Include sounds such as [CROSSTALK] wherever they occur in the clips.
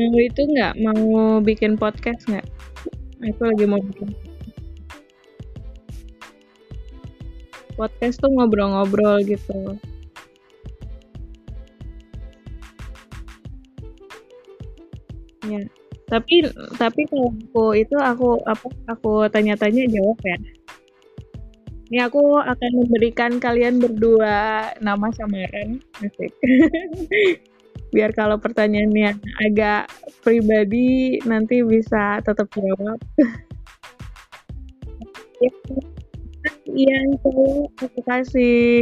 Mau itu nggak? Mau bikin podcast nggak? Aku lagi mau bikin. Podcast tuh ngobrol-ngobrol gitu. Ya. Tapi tapi kalau aku itu aku apa aku tanya-tanya jawab ya. Ini aku akan memberikan kalian berdua nama samaran, asik. [LAUGHS] Biar kalau pertanyaannya agak pribadi nanti bisa tetap jawab. [LAUGHS] Yang cowok aku kasih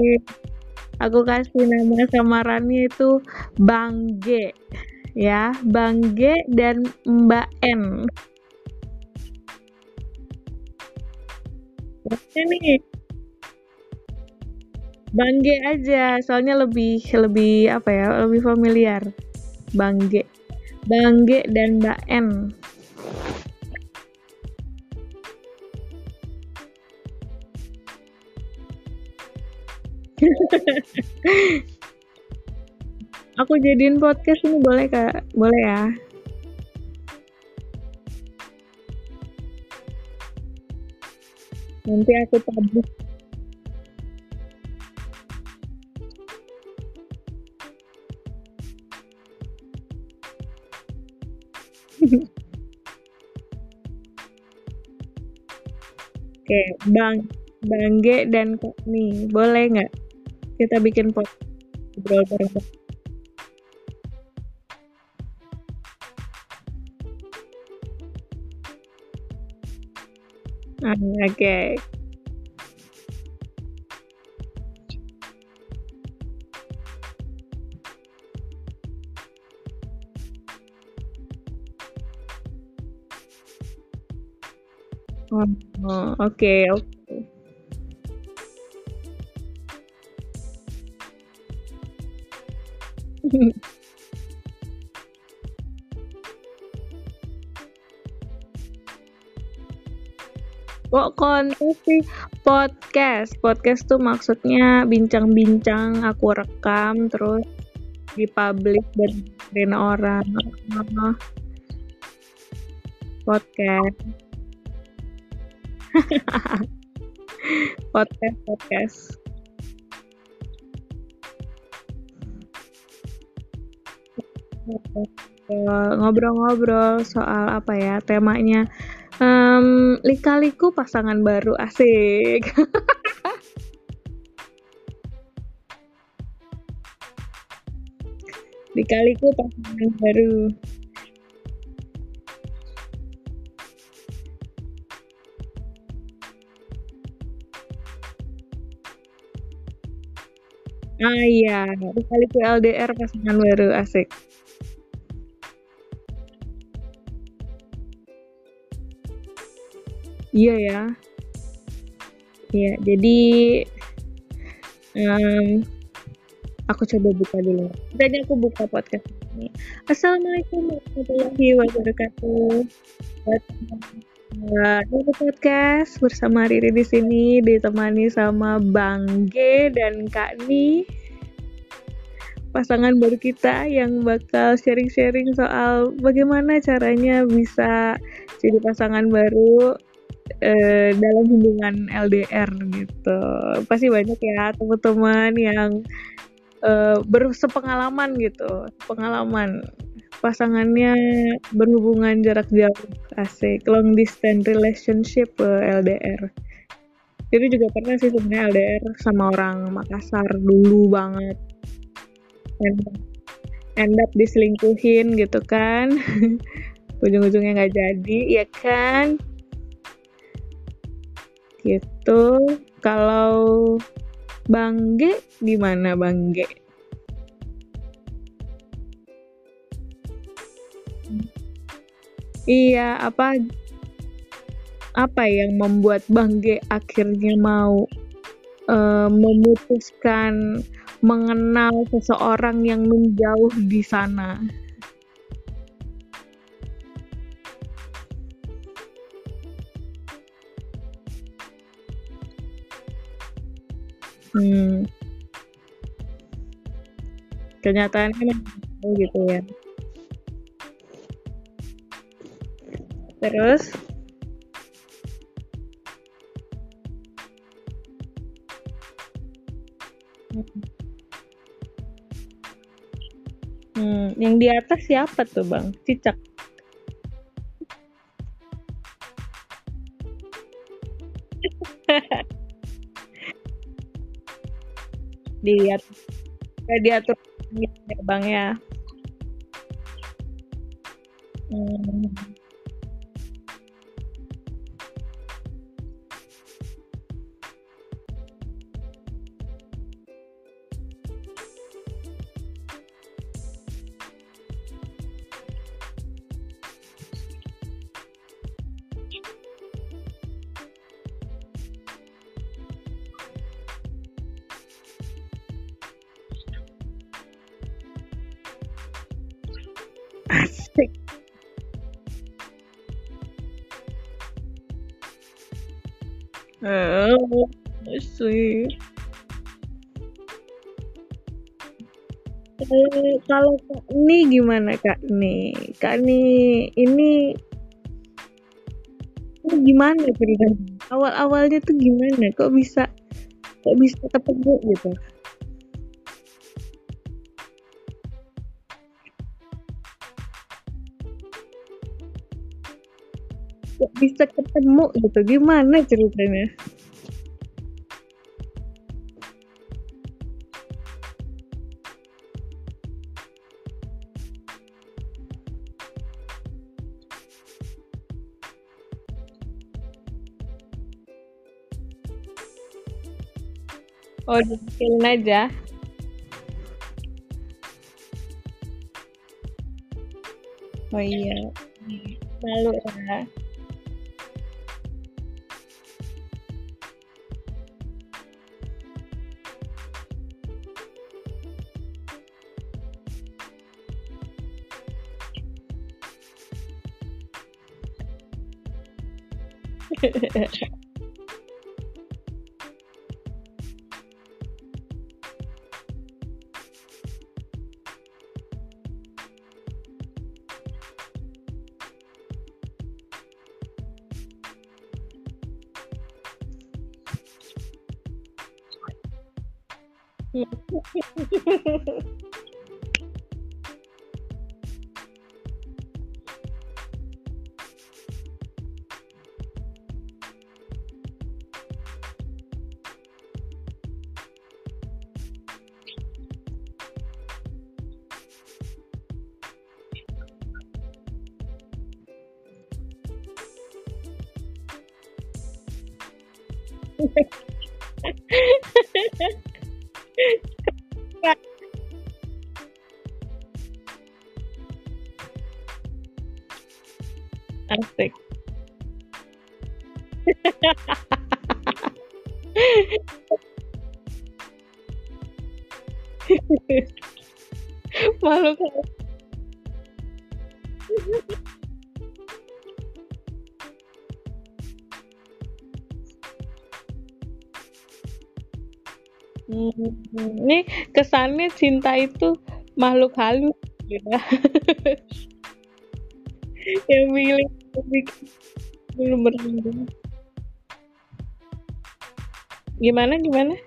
aku kasih nama samarannya itu Bang G ya. Bang G dan Mbak N Oke nih Bang G aja soalnya lebih lebih apa ya lebih familiar Bang G Bang G dan Mbak N [LAUGHS] Aku jadiin podcast ini boleh kak? Boleh ya? Nanti aku publish. Oke, Bang Bang G dan Kak nih, boleh nggak kita bikin podcast ngobrol bareng? Ah, oke. Oh, oke oke. Kok kontes sih? Podcast. Podcast tuh maksudnya bincang-bincang aku rekam terus dipublish dan dengerin orang. Oh, podcast. [LAUGHS] podcast, podcast. Ngobrol-ngobrol soal apa ya temanya. Um, lika-liku pasangan baru asik. [LAUGHS] Lika-liku pasangan baru ah iya lika-liku LDR pasangan baru asik Iya ya. Iya, jadi um, aku coba buka dulu. Tadi aku buka podcast ini. Assalamualaikum warahmatullahi wabarakatuh. Ini podcast bersama Riri di sini ditemani sama Bang G dan Kak Ni pasangan baru kita yang bakal sharing-sharing soal bagaimana caranya bisa jadi pasangan baru uh, dalam hubungan LDR gitu. Pasti banyak ya teman-teman yang uh, bersepengalaman gitu, pengalaman pasangannya berhubungan jarak jauh, asik long distance relationship LDR. Jadi juga pernah sih sebenarnya LDR sama orang Makassar dulu banget. And end up diselingkuhin gitu kan. [LAUGHS] Ujung-ujungnya nggak jadi, ya kan? gitu kalau Bang G gimana Bang G Iya, apa apa yang membuat Bang G akhirnya mau uh, memutuskan mengenal seseorang yang menjauh di sana? Hmm. Kenyataannya gitu ya. Terus? Hmm, yang di atas siapa tuh bang? Cicak. [LAUGHS] Dilihat, kayak diatur ya bang ya. Hmm. Oh, sih. Eh, kalau Kak Ni gimana Kak Ni? Kak Ni ini ini gimana ceritanya? Awal-awalnya tuh gimana? Kok bisa kok bisa ketemu gitu? Kok bisa ketemu gitu? Gimana ceritanya? Oh, dibikinin aja. Oh iya, malu ya. Yeah. [LAUGHS] Malu. Hmm, ini kesannya cinta itu makhluk halus ya. [LAUGHS] Yang milih bikin belum bertemu. Gimana gimana? [LAUGHS]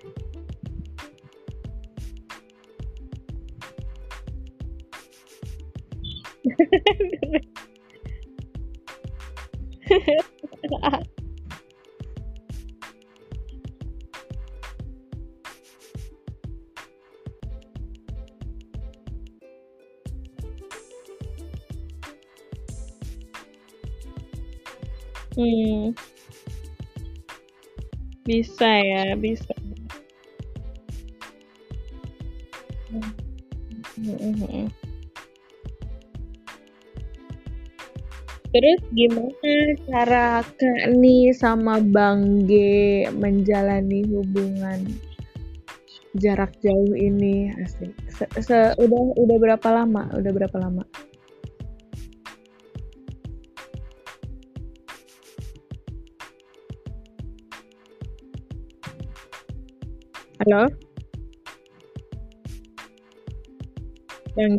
Hmm. Bisa ya, bisa. Terus gimana cara Kak Ni sama Bang G menjalani hubungan jarak jauh ini? Asik. Se se udah udah berapa lama udah berapa lama? Halo? Bang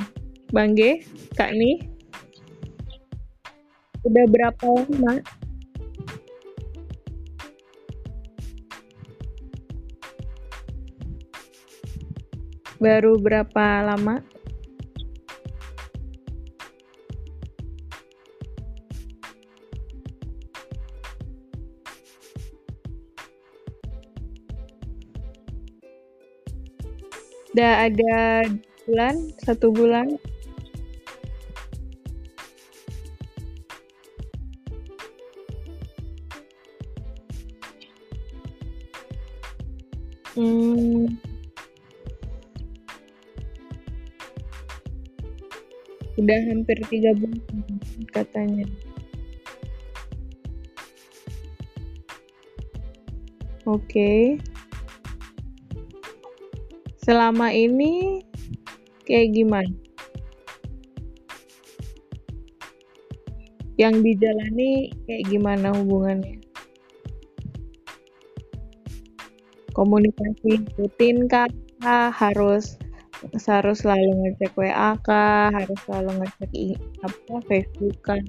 Bang G, Kak Ni? Udah berapa lama? Baru berapa lama? Udah ada bulan, satu bulan. Hmm. Udah hampir tiga bulan katanya. Oke. Okay. Selama ini kayak gimana? Yang dijalani kayak gimana hubungannya? komunikasi rutin kah harus harus selalu ngecek WA kah harus selalu ngecek apa Facebook kan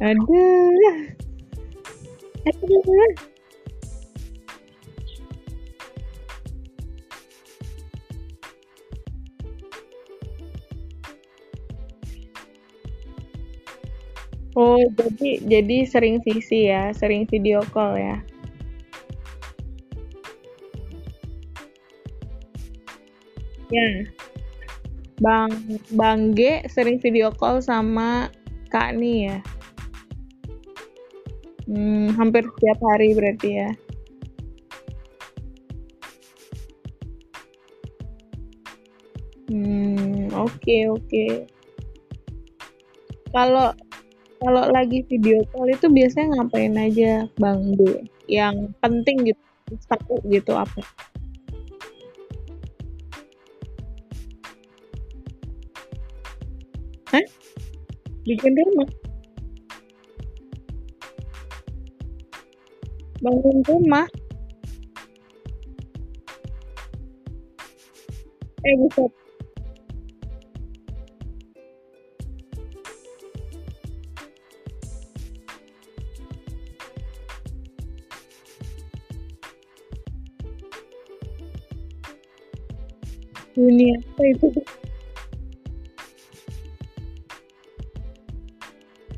ada ada Oh, jadi jadi sering visi ya, sering video call ya? Ya. Bang Bang G sering video call sama Kak Ni ya? Hmm, hampir setiap hari berarti ya? Hmm, oke oke. Kalau kalau lagi video call itu biasanya ngapain aja Bang D? Yang penting gitu, satu gitu apa? Hah? Bikin rumah? Bangun rumah? Eh, bisa dunia apa itu?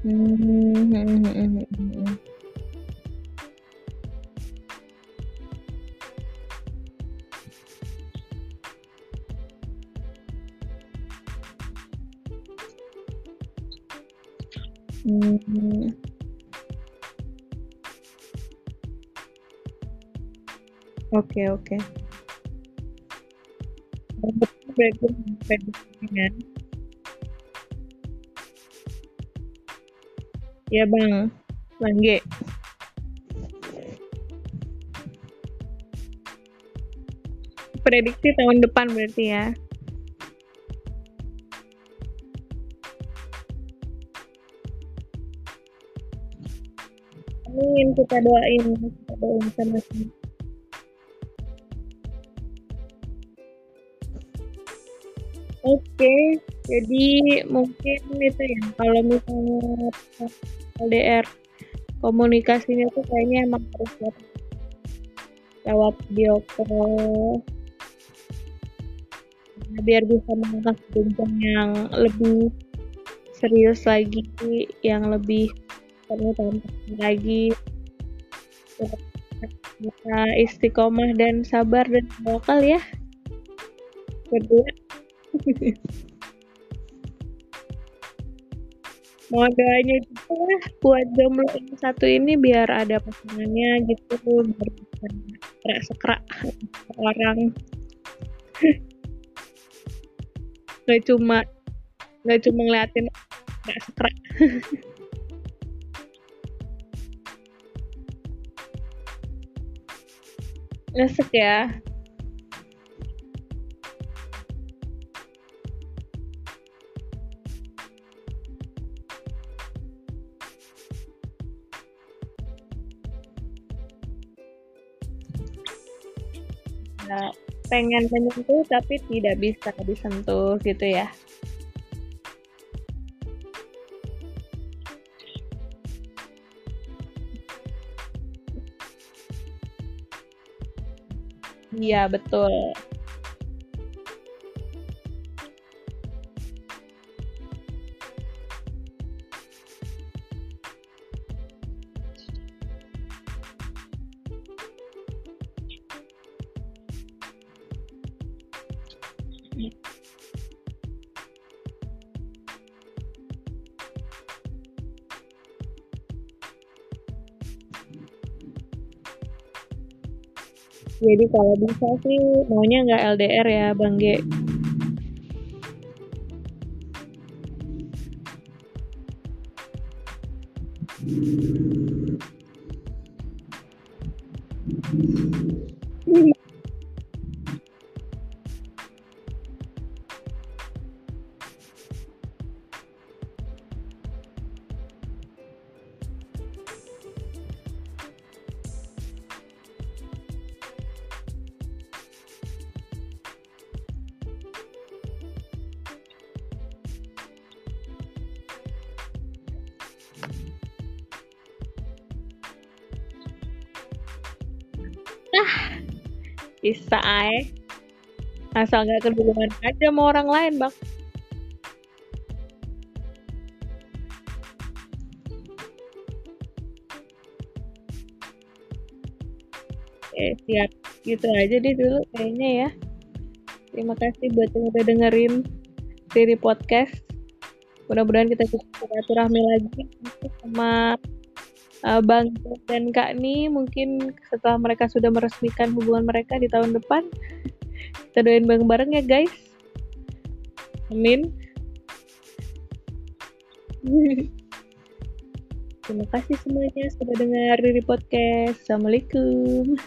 Hmm, hmm. Oke, oke. Ya bang Langge prediksi tahun depan berarti ya Amin kita doain kita doain sama-sama Oke, jadi mungkin itu ya kalau misalnya LDR komunikasinya tuh kayaknya emang harus lewat, video call. Biar bisa mengangkat jenjang yang lebih serius lagi, yang lebih penuh lagi. Bisa istiqomah dan sabar dan lokal ya. Berdua [LAUGHS] Mohon doanya juga lah buat jomblo yang satu ini biar ada pasangannya gitu biar bisa sekrak orang. [LAUGHS] Nggak cuma nggak cuma ngeliatin nggak sekrak [LAUGHS] Ngesek ya. Nah, pengen menyentuh tapi tidak bisa disentuh gitu ya. Iya, betul. Jadi kalau bisa sih maunya nggak LDR ya Bang G. bisa ay. Asal nggak keduluan aja sama orang lain, Bang. Oke, siap. Gitu aja deh dulu kayaknya ya. Terima kasih buat yang udah dengerin seri podcast. Mudah-mudahan kita bisa silaturahmi lagi sama uh, Bang dan Kak Ni mungkin setelah mereka sudah meresmikan hubungan mereka di tahun depan kita doain bareng-bareng ya guys. Amin. [LAUGHS] Terima kasih semuanya sudah dengar di podcast. Assalamualaikum